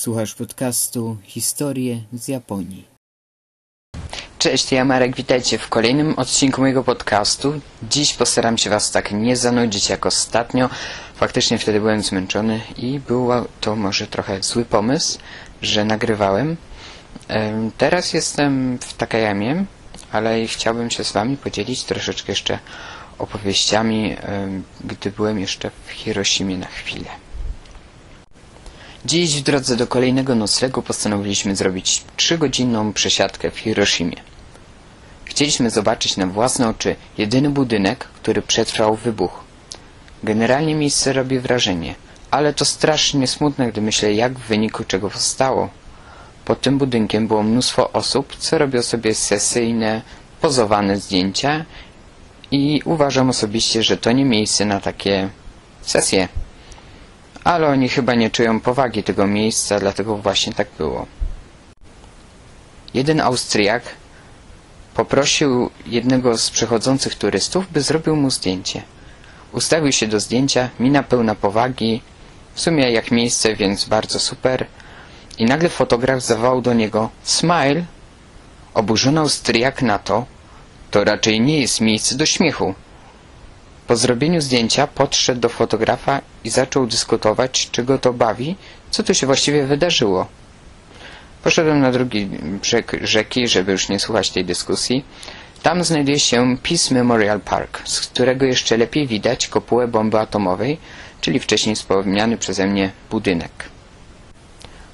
Słuchasz podcastu Historie z Japonii. Cześć, ja Marek, witajcie w kolejnym odcinku mojego podcastu. Dziś postaram się Was tak nie zanudzić jak ostatnio. Faktycznie wtedy byłem zmęczony i był to może trochę zły pomysł, że nagrywałem. Teraz jestem w Takayamie, ale chciałbym się z Wami podzielić troszeczkę jeszcze opowieściami, gdy byłem jeszcze w Hiroshimie na chwilę. Dziś w drodze do kolejnego noclegu postanowiliśmy zrobić trzygodzinną przesiadkę w Hiroshimie. Chcieliśmy zobaczyć na własne oczy jedyny budynek, który przetrwał wybuch. Generalnie miejsce robi wrażenie, ale to strasznie smutne, gdy myślę, jak w wyniku czego powstało. Pod tym budynkiem było mnóstwo osób, co robią sobie sesyjne, pozowane zdjęcia i uważam osobiście, że to nie miejsce na takie sesje. Ale oni chyba nie czują powagi tego miejsca, dlatego właśnie tak było. Jeden Austriak poprosił jednego z przechodzących turystów, by zrobił mu zdjęcie. Ustawił się do zdjęcia, mina pełna powagi, w sumie jak miejsce, więc bardzo super. I nagle fotograf zawołał do niego Smile! Oburzony Austriak na to, to raczej nie jest miejsce do śmiechu. Po zrobieniu zdjęcia podszedł do fotografa i zaczął dyskutować, czy go to bawi, co tu się właściwie wydarzyło. Poszedłem na drugi brzeg rzeki, żeby już nie słuchać tej dyskusji. Tam znajduje się Peace Memorial Park, z którego jeszcze lepiej widać kopułę bomby atomowej, czyli wcześniej wspomniany przeze mnie budynek.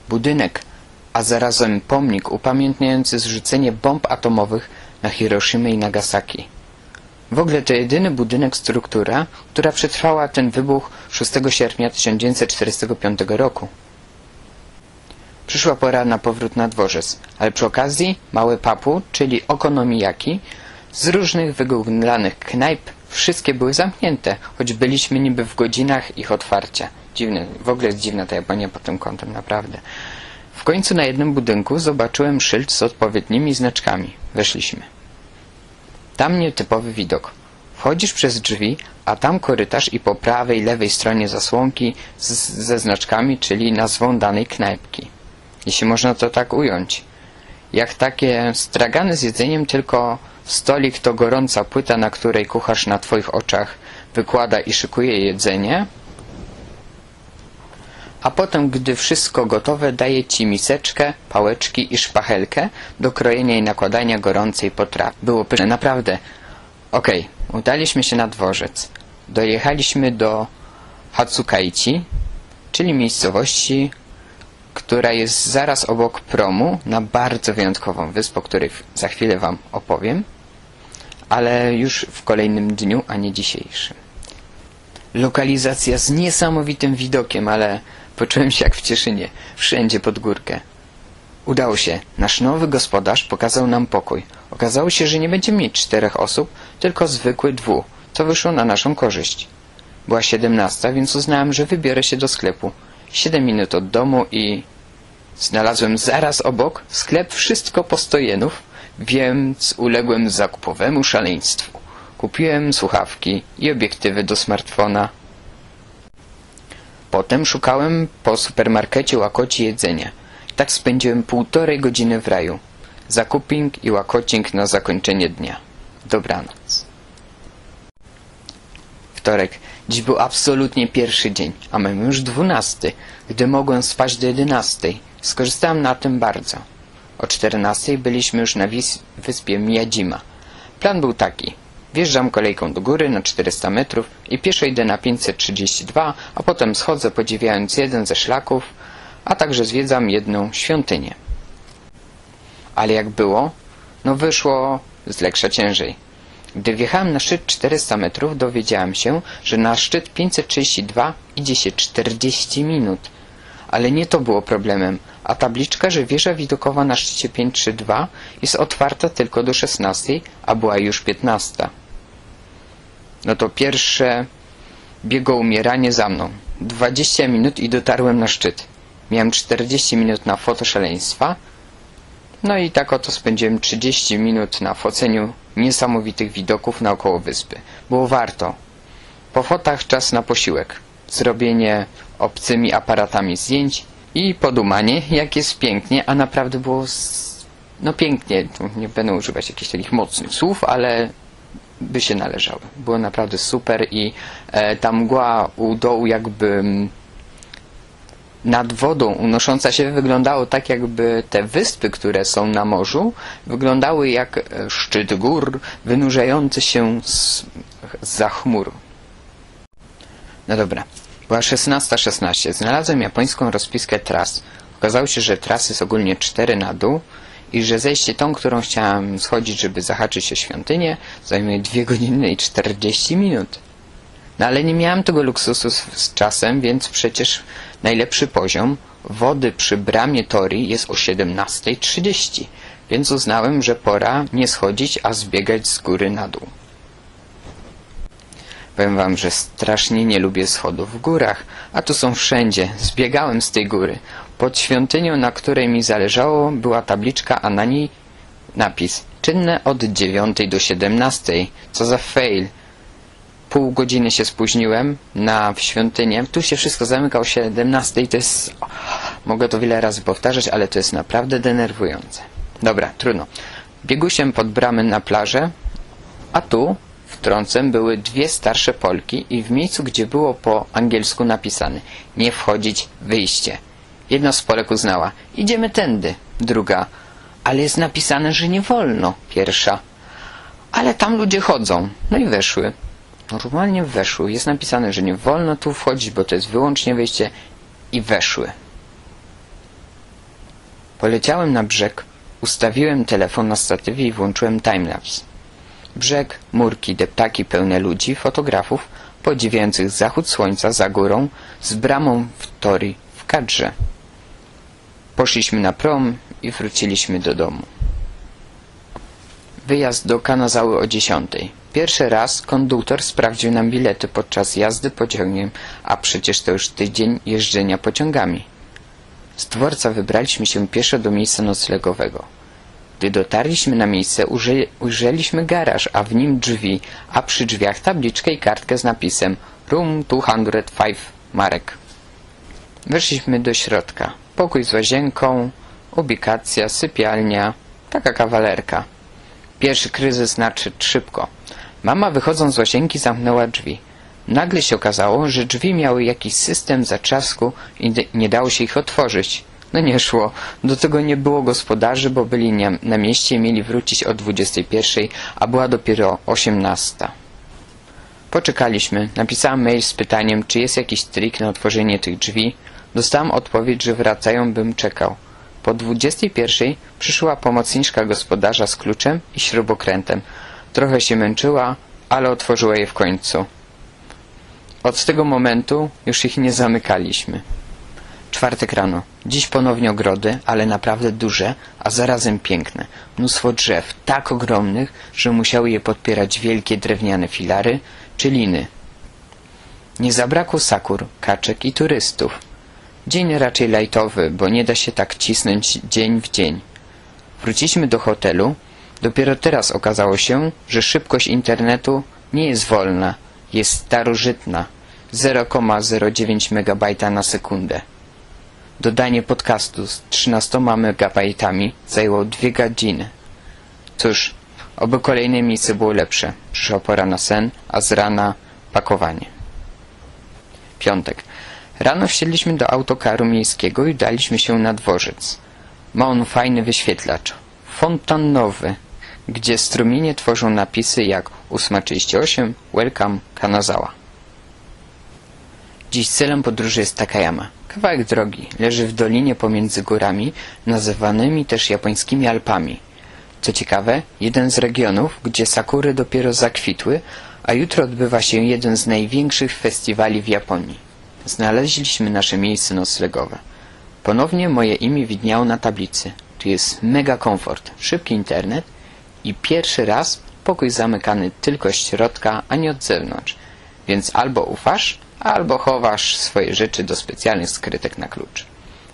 Budynek, a zarazem pomnik upamiętniający zrzucenie bomb atomowych na Hiroshima i Nagasaki. W ogóle to jedyny budynek struktura, która przetrwała ten wybuch 6 sierpnia 1945 roku. Przyszła pora na powrót na dworzec, ale przy okazji małe papu, czyli okonomiyaki, z różnych wygooglanych knajp wszystkie były zamknięte, choć byliśmy niby w godzinach ich otwarcia. Dziwne, w ogóle jest dziwna ta Japonia pod tym kątem, naprawdę. W końcu na jednym budynku zobaczyłem szyld z odpowiednimi znaczkami. Weszliśmy. Tam nietypowy widok. Wchodzisz przez drzwi, a tam korytarz i po prawej, lewej stronie zasłonki z, ze znaczkami, czyli nazwą danej knajpki. Jeśli można to tak ująć. Jak takie stragany z jedzeniem, tylko stolik to gorąca płyta, na której kucharz na twoich oczach wykłada i szykuje jedzenie, a potem, gdy wszystko gotowe, daje ci miseczkę, pałeczki i szpachelkę do krojenia i nakładania gorącej potrawy. Było pyszne, naprawdę. Okej, okay, udaliśmy się na dworzec. Dojechaliśmy do Hatsukaichi, czyli miejscowości, która jest zaraz obok promu na bardzo wyjątkową wyspę, o której za chwilę wam opowiem, ale już w kolejnym dniu, a nie dzisiejszym. Lokalizacja z niesamowitym widokiem, ale Poczułem się jak w Cieszynie, wszędzie pod górkę. Udało się. Nasz nowy gospodarz pokazał nam pokój. Okazało się, że nie będziemy mieć czterech osób, tylko zwykły dwu, co wyszło na naszą korzyść. Była siedemnasta, więc uznałem, że wybiorę się do sklepu. Siedem minut od domu i... Znalazłem zaraz obok sklep wszystko po stojenów, więc uległem zakupowemu szaleństwu. Kupiłem słuchawki i obiektywy do smartfona, Potem szukałem po supermarkecie łakoci jedzenia. Tak spędziłem półtorej godziny w raju. Zakuping i łakocing na zakończenie dnia. Dobranoc. Wtorek. Dziś był absolutnie pierwszy dzień, a mamy już dwunasty, gdy mogłem spać do jedenastej. Skorzystałem na tym bardzo. O czternastej byliśmy już na wyspie Miyajima. Plan był taki. Wjeżdżam kolejką do góry na 400 metrów i pieszo idę na 532, a potem schodzę podziwiając jeden ze szlaków, a także zwiedzam jedną świątynię. Ale jak było? No wyszło z leksza ciężej. Gdy wjechałem na szczyt 400 metrów, dowiedziałem się, że na szczyt 532 idzie się 40 minut. Ale nie to było problemem, a tabliczka, że wieża widokowa na szczycie 532 jest otwarta tylko do 16, a była już 15 no to pierwsze biegło umieranie za mną. 20 minut i dotarłem na szczyt. Miałem 40 minut na fotoszaleństwa. No i tak oto spędziłem 30 minut na foceniu niesamowitych widoków naokoło wyspy. Było warto. Po fotach czas na posiłek. Zrobienie obcymi aparatami zdjęć, i podumanie, jak jest pięknie, a naprawdę było s- no pięknie, tu nie będę używać jakichś takich mocnych słów, ale by się należały. Było naprawdę super i e, ta mgła u dołu jakby mm, nad wodą unosząca się wyglądało tak, jakby te wyspy, które są na morzu, wyglądały jak e, szczyt gór wynurzający się z, za chmur. No dobra, była 16.16. Znalazłem japońską rozpiskę tras. Okazało się, że tras jest ogólnie 4 na dół i że zejście tą, którą chciałem schodzić, żeby zahaczyć o świątynię, zajmuje 2 godziny i 40 minut. No ale nie miałem tego luksusu z, z czasem, więc przecież najlepszy poziom wody przy bramie Tori jest o 17.30, więc uznałem, że pora nie schodzić, a zbiegać z góry na dół. Powiem wam, że strasznie nie lubię schodów w górach, a tu są wszędzie. Zbiegałem z tej góry. Pod świątynią, na której mi zależało, była tabliczka, a na niej napis czynne od 9 do 17. Co za fail. Pół godziny się spóźniłem na w świątynię. Tu się wszystko zamyka o 17 i to jest... Mogę to wiele razy powtarzać, ale to jest naprawdę denerwujące. Dobra, trudno. Biegusiem pod bramy na plażę, a tu w trącem były dwie starsze Polki i w miejscu, gdzie było po angielsku napisane nie wchodzić, wyjście. Jedna z Polek uznała idziemy tędy. Druga ale jest napisane, że nie wolno. Pierwsza ale tam ludzie chodzą. No i weszły. Normalnie weszły. Jest napisane, że nie wolno tu wchodzić, bo to jest wyłącznie wyjście i weszły. Poleciałem na brzeg, ustawiłem telefon na statywie i włączyłem timelapse. Brzeg, murki, deptaki pełne ludzi, fotografów, podziwiających zachód słońca za górą, z bramą w Tori w kadrze. Poszliśmy na prom i wróciliśmy do domu. Wyjazd do Kanazały o 10. Pierwszy raz konduktor sprawdził nam bilety podczas jazdy pociągiem, a przecież to już tydzień jeżdżenia pociągami. Z dworca wybraliśmy się pieszo do miejsca noclegowego. Gdy dotarliśmy na miejsce, uży- ujrzeliśmy garaż, a w nim drzwi, a przy drzwiach tabliczkę i kartkę z napisem Room 205 Marek. Weszliśmy do środka. Pokój z łazienką, ubikacja, sypialnia, taka kawalerka. Pierwszy kryzys nadszedł szybko. Mama wychodząc z łazienki zamknęła drzwi. Nagle się okazało, że drzwi miały jakiś system zatrzasku i nie dało się ich otworzyć. No nie szło. Do tego nie było gospodarzy, bo byli na mieście i mieli wrócić o 21, a była dopiero 18. Poczekaliśmy. Napisałem mail z pytaniem, czy jest jakiś trik na otworzenie tych drzwi. Dostałem odpowiedź, że wracają, bym czekał. Po 21 przyszła pomocniczka gospodarza z kluczem i śrubokrętem. Trochę się męczyła, ale otworzyła je w końcu. Od tego momentu już ich nie zamykaliśmy. Czwartek rano. Dziś ponownie ogrody, ale naprawdę duże, a zarazem piękne. Mnóstwo drzew, tak ogromnych, że musiały je podpierać wielkie drewniane filary czy liny. Nie zabrakło sakur, kaczek i turystów. Dzień raczej lajtowy, bo nie da się tak cisnąć dzień w dzień. Wróciliśmy do hotelu. Dopiero teraz okazało się, że szybkość internetu nie jest wolna, jest starożytna. 0,09 MB na sekundę. Dodanie podcastu z 13 MB zajęło 2 godziny. Cóż, oby kolejne miejsce było lepsze. Przyszła pora na sen, a z rana pakowanie. Piątek. Rano wsiedliśmy do autokaru miejskiego i udaliśmy się na dworzec. Ma on fajny wyświetlacz. Fontannowy, gdzie strumienie tworzą napisy jak 838 Welcome Kanazawa. Dziś celem podróży jest Takayama. Kawałek drogi leży w dolinie pomiędzy górami, nazywanymi też japońskimi Alpami. Co ciekawe, jeden z regionów, gdzie sakury dopiero zakwitły, a jutro odbywa się jeden z największych festiwali w Japonii. Znaleźliśmy nasze miejsce noclegowe. Ponownie moje imię widniało na tablicy. Tu jest mega komfort, szybki internet i pierwszy raz pokój zamykany tylko z środka, a nie od zewnątrz. Więc albo ufasz, albo chowasz swoje rzeczy do specjalnych skrytek na klucz.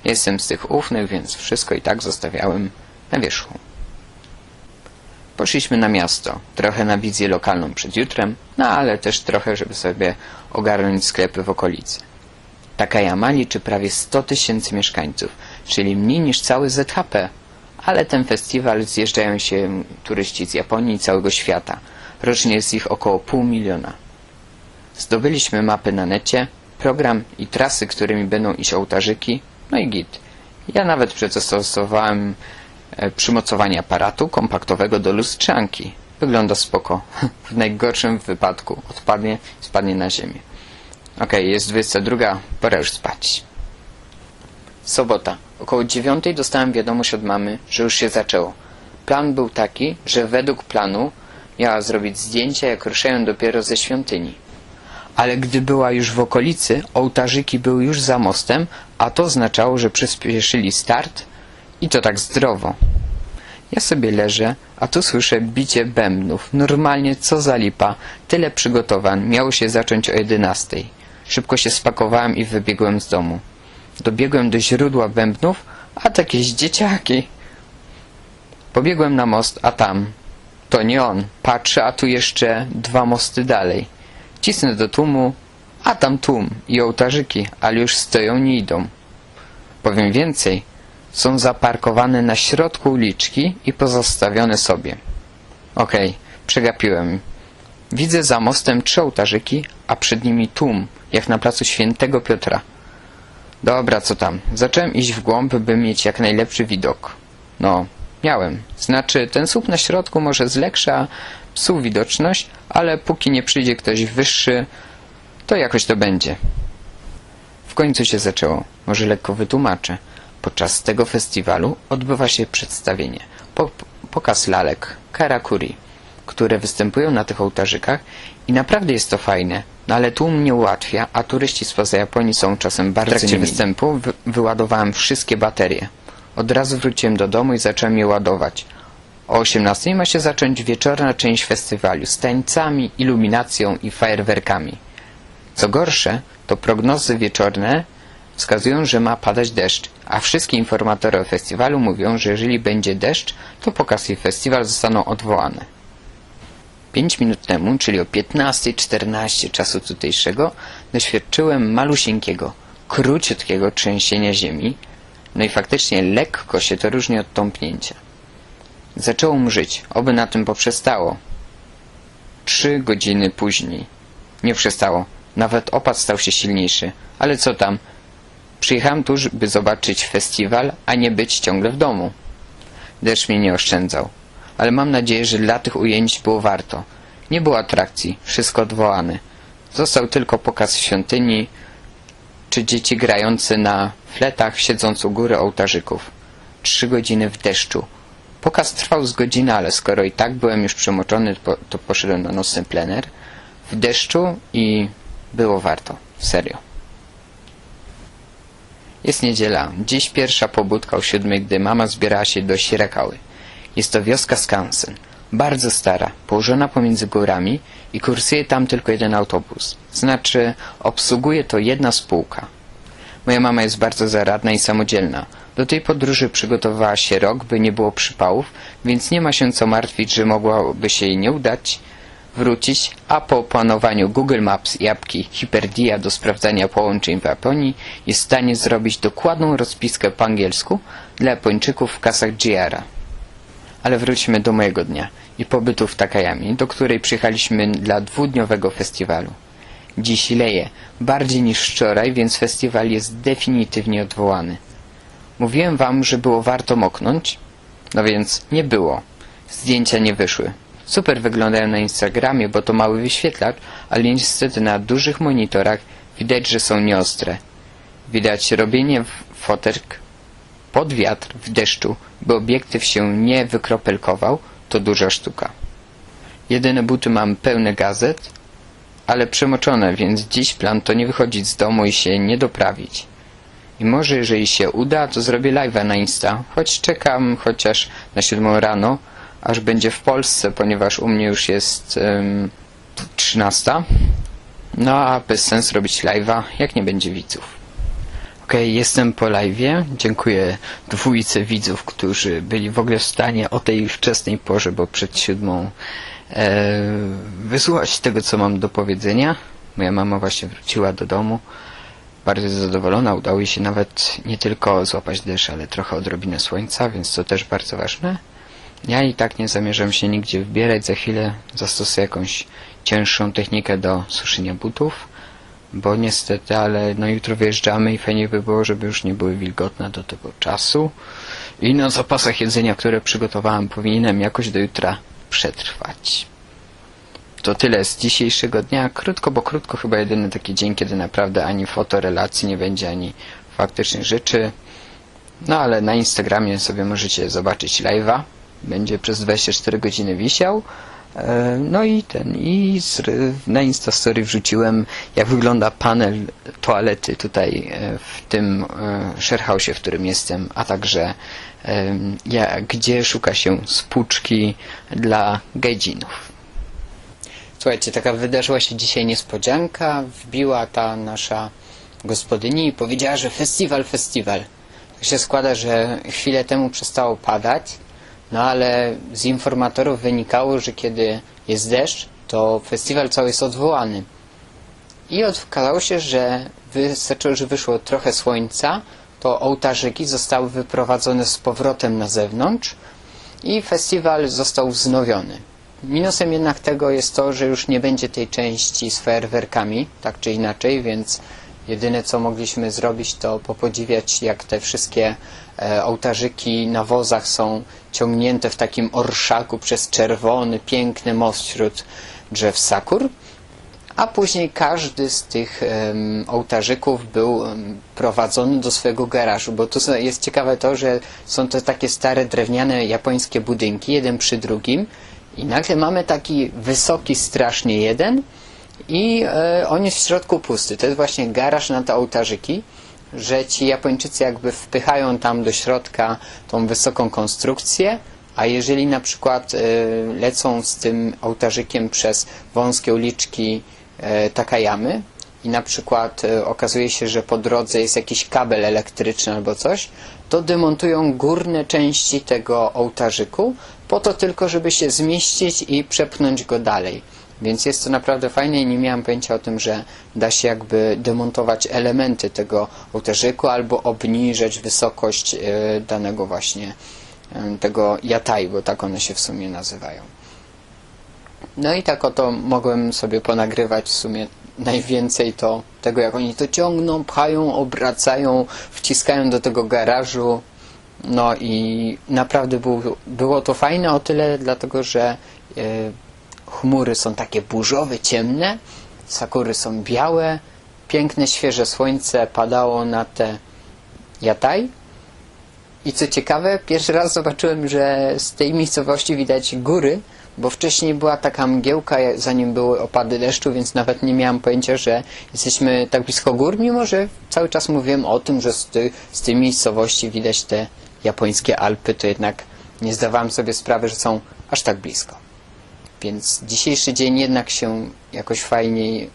Jestem z tych ufnych, więc wszystko i tak zostawiałem na wierzchu. Poszliśmy na miasto, trochę na wizję lokalną przed jutrem, no ale też trochę, żeby sobie ogarnąć sklepy w okolicy. Takayama liczy prawie 100 tysięcy mieszkańców, czyli mniej niż cały ZHP. Ale ten festiwal zjeżdżają się turyści z Japonii i całego świata. Rocznie jest ich około pół miliona. Zdobyliśmy mapy na necie, program i trasy, którymi będą iść ołtarzyki, no i git. Ja nawet przetestowałem e, przymocowanie aparatu kompaktowego do lustrzanki. Wygląda spoko. W najgorszym wypadku odpadnie i spadnie na ziemię. Okej, jest 22, pora już spać. Sobota. Około dziewiątej dostałem wiadomość od mamy, że już się zaczęło. Plan był taki, że według planu miała zrobić zdjęcia, jak ruszają dopiero ze świątyni. Ale gdy była już w okolicy, ołtarzyki były już za mostem, a to oznaczało, że przyspieszyli start i to tak zdrowo. Ja sobie leżę, a tu słyszę bicie bębnów. Normalnie co za lipa. Tyle przygotowań. Miało się zacząć o 11. Szybko się spakowałem i wybiegłem z domu. Dobiegłem do źródła bębnów, a to jakieś dzieciaki. Pobiegłem na most, a tam... To nie on. Patrzę, a tu jeszcze dwa mosty dalej. Cisnę do tłumu, a tam tłum i ołtarzyki, ale już stoją, nie idą. Powiem więcej, są zaparkowane na środku uliczki i pozostawione sobie. Okej, przegapiłem. Widzę za mostem trzy ołtarzyki, a przed nimi tłum, jak na placu świętego Piotra. Dobra, co tam. Zacząłem iść w głąb, by mieć jak najlepszy widok. No, miałem. Znaczy, ten słup na środku może zleksza psuł widoczność, ale póki nie przyjdzie ktoś wyższy, to jakoś to będzie. W końcu się zaczęło. Może lekko wytłumaczę. Podczas tego festiwalu odbywa się przedstawienie. Po, pokaz lalek, karakuri, które występują na tych ołtarzykach i naprawdę jest to fajne. No ale tłum nie ułatwia, a turyści spoza Japonii są czasem bardzo W trakcie występu wy wyładowałem wszystkie baterie. Od razu wróciłem do domu i zacząłem je ładować. O 18 ma się zacząć wieczorna część festiwalu z tańcami, iluminacją i fajerwerkami. Co gorsze, to prognozy wieczorne wskazują, że ma padać deszcz, a wszystkie informatory o festiwalu mówią, że jeżeli będzie deszcz, to pokaz i festiwal zostaną odwołane. Pięć minut temu, czyli o 15.14 czasu tutejszego, doświadczyłem malusieńkiego, króciutkiego trzęsienia ziemi, no i faktycznie lekko się to różni od tąpnięcia. Zaczęło mrzyć, oby na tym poprzestało. Trzy godziny później. Nie przestało. Nawet opad stał się silniejszy. Ale co tam? Przyjechałem tu, by zobaczyć festiwal, a nie być ciągle w domu. Deszcz mnie nie oszczędzał. Ale mam nadzieję, że dla tych ujęć było warto. Nie było atrakcji, wszystko odwołane. Został tylko pokaz świątyni, czy dzieci grające na fletach, siedząc u góry ołtarzyków. Trzy godziny w deszczu. Pokaz trwał z godziny, ale skoro i tak byłem już przemoczony, to poszedłem na nocny plener w deszczu i było warto. Serio. Jest niedziela. Dziś pierwsza pobudka o siódmej, gdy mama zbierała się do Sierakały. Jest to wioska Skansen. Bardzo stara, położona pomiędzy górami i kursuje tam tylko jeden autobus. Znaczy, obsługuje to jedna spółka. Moja mama jest bardzo zaradna i samodzielna. Do tej podróży przygotowała się rok, by nie było przypałów, więc nie ma się co martwić, że mogłaby się jej nie udać wrócić, a po opanowaniu Google Maps i apki Hyperdia do sprawdzania połączeń w Japonii jest w stanie zrobić dokładną rozpiskę po angielsku dla Japończyków w kasach JR. Ale wróćmy do mojego dnia i pobytu w Takayami, do której przyjechaliśmy dla dwudniowego festiwalu. Dziś leje, bardziej niż wczoraj, więc festiwal jest definitywnie odwołany. Mówiłem wam, że było warto moknąć? No więc nie było. Zdjęcia nie wyszły. Super wyglądają na Instagramie, bo to mały wyświetlacz, ale niestety na dużych monitorach widać, że są nieostre. Widać robienie fotek pod wiatr w deszczu, by obiektyw się nie wykropelkował, to duża sztuka. Jedyne buty mam pełne gazet, ale przemoczone, więc dziś plan to nie wychodzić z domu i się nie doprawić. I może jeżeli się uda, to zrobię live'a na Insta, choć czekam chociaż na siódmą rano, aż będzie w Polsce, ponieważ u mnie już jest um, 13. No a bez sensu robić live'a, jak nie będzie widzów. Ok, jestem po live'ie. Dziękuję dwójce widzów, którzy byli w ogóle w stanie o tej wczesnej porze, bo przed siódmą e, wysłuchać tego, co mam do powiedzenia. Moja mama właśnie wróciła do domu. bardzo zadowolona. Udało jej się nawet nie tylko złapać deszcz, ale trochę odrobinę słońca, więc to też bardzo ważne. Ja i tak nie zamierzam się nigdzie wbierać. Za chwilę zastosuję jakąś cięższą technikę do suszenia butów, bo niestety, ale no jutro wyjeżdżamy i fajnie by było, żeby już nie były wilgotne do tego czasu. I na zapasach jedzenia, które przygotowałem, powinienem jakoś do jutra przetrwać. To tyle z dzisiejszego dnia. Krótko, bo krótko chyba jedyny taki dzień, kiedy naprawdę ani fotorelacji nie będzie, ani faktycznych rzeczy. No ale na Instagramie sobie możecie zobaczyć live'a. Będzie przez 24 godziny wisiał. E, No i ten, i z, na Instastory wrzuciłem, jak wygląda panel toalety tutaj e, w tym e, sharehouse, w którym jestem, a także ja, gdzie szuka się spłuczki dla gejdzinów. Słuchajcie, taka wydarzyła się dzisiaj niespodzianka. Wbiła ta nasza gospodyni i powiedziała, że festiwal, festiwal. Tak się składa, że chwilę temu przestało padać, no ale z informatorów wynikało, że kiedy jest deszcz, to festiwal cały jest odwołany. I okazało się, że wystarczyło, że wyszło trochę słońca, to ołtarzyki zostały wyprowadzone z powrotem na zewnątrz i festiwal został wznowiony. Minusem jednak tego jest to, że już nie będzie tej części z fajerwerkami, tak czy inaczej, więc jedyne co mogliśmy zrobić to popodziwiać jak te wszystkie e, ołtarzyki na wozach są ciągnięte w takim orszaku przez czerwony, piękny most wśród drzew sakur. A później każdy z tych em, ołtarzyków był em, prowadzony do swojego garażu, bo tu jest ciekawe to, że są to takie stare drewniane japońskie budynki, jeden przy drugim i nagle mamy taki wysoki strasznie jeden i e, on jest w środku pusty. To jest właśnie garaż na te ołtarzyki, że ci Japończycy jakby wpychają tam do środka tą wysoką konstrukcję, a jeżeli na przykład e, lecą z tym ołtarzykiem przez wąskie uliczki e, Takayamy i na przykład okazuje się, że po drodze jest jakiś kabel elektryczny albo coś, to demontują górne części tego ołtarzyku po to tylko, żeby się zmieścić i przepchnąć go dalej. Więc jest to naprawdę fajne i nie miałem pojęcia o tym, że da się jakby demontować elementy tego ołtarzyku albo obniżać wysokość e, danego właśnie e, tego jataj, bo tak one się w sumie nazywają. No i tak oto mogłem sobie ponagrywać w sumie najwięcej to tego, jak oni to ciągną, pchają, obracają, wciskają do tego garażu. No i naprawdę był, było to fajne o tyle, dlatego że e, chmury są takie burzowe, ciemne, sakury są białe, piękne, świeże słońce padało na te jataj. I co ciekawe, pierwszy raz zobaczyłem, że z tej miejscowości widać góry, bo wcześniej była taka mgiełka, zanim były opady deszczu, więc nawet nie miałem pojęcia, że jesteśmy tak blisko gór, mimo że cały czas mówiłem o tym, że z, ty, z tej miejscowości widać te japońskie Alpy, to jednak nie zdawałem sobie sprawy, że są aż tak blisko. Więc dzisiejszy dzień jednak się jakoś fajniej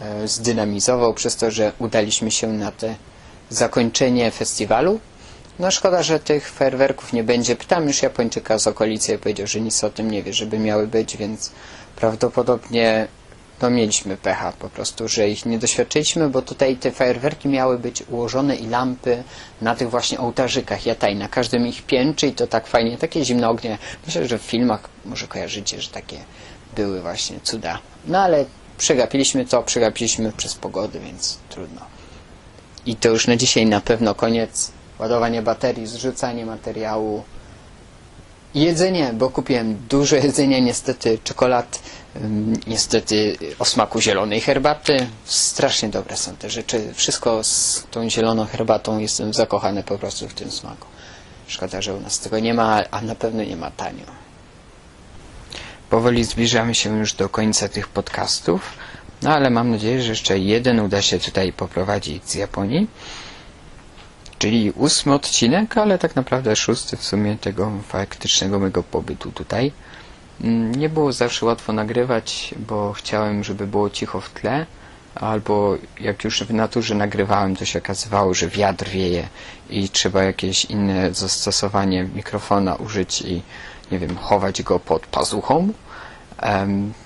e, zdynamizował przez to, że udaliśmy się na te zakończenie festiwalu. No szkoda, że tych fajerwerków nie będzie. Pytam już Japończyka z okolicy i powiedział, że nic o tym nie wie, żeby miały być, więc prawdopodobnie no mieliśmy pecha po prostu, że ich nie doświadczyliśmy, bo tutaj te fajerwerki miały być ułożone i lampy na tych właśnie ołtarzykach jataj, na każdym ich pięczy i to tak fajnie, takie zimne ognie. Myślę, że w filmach może kojarzycie, że takie były właśnie cuda. No ale przegapiliśmy to, przegapiliśmy przez pogody, więc trudno. I to już na dzisiaj na pewno koniec. Ładowanie baterii, zrzucanie materiału. Jedzenie, bo kupiłem dużo jedzenia, niestety czekolad, niestety o smaku zielonej herbaty. Strasznie dobre są te rzeczy. Wszystko z tą zieloną herbatą jestem zakochany po prostu w tym smaku. Szkoda, że u nas tego nie ma, a na pewno nie ma tanio. Powoli zbliżamy się już do końca tych podcastów, no ale mam nadzieję, że jeszcze jeden uda się tutaj poprowadzić z Japonii. Czyli ósmy odcinek, ale tak naprawdę szósty w sumie tego faktycznego mego pobytu tutaj. Mm, Nie było zawsze łatwo nagrywać, bo chciałem, żeby było cicho w tle, albo jak już w naturze nagrywałem, to się okazywało, że wiatr wieje i trzeba jakieś inne zastosowanie mikrofona użyć i nie wiem, chować go pod pazuchą.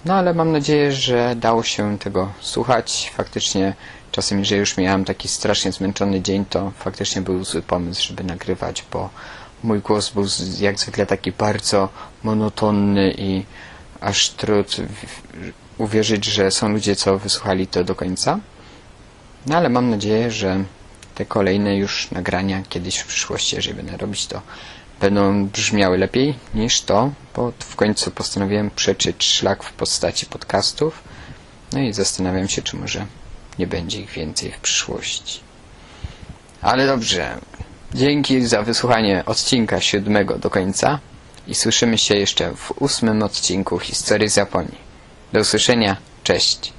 No ale mam nadzieję, że dało się tego słuchać. Faktycznie czasem jeżeli już miałem taki strasznie zmęczony dzień, to faktycznie był zły pomysł, żeby nagrywać, bo mój głos był jak zwykle taki bardzo monotonny i aż trud uwierzyć, że są ludzie, co wysłuchali to do końca. No ale mam nadzieję, że te kolejne już nagrania kiedyś w przyszłości, jeżeli będę robić to, będą brzmiały lepiej niż to, bo w końcu postanowiłem przeczyć szlak w postaci podcastów. No i zastanawiam się, czy może nie będzie ich więcej w przyszłości. Ale dobrze. Dzięki za wysłuchanie odcinka siódmego do końca i słyszymy się jeszcze w ósmym odcinku Historii z Japonii. Do usłyszenia. Cześć.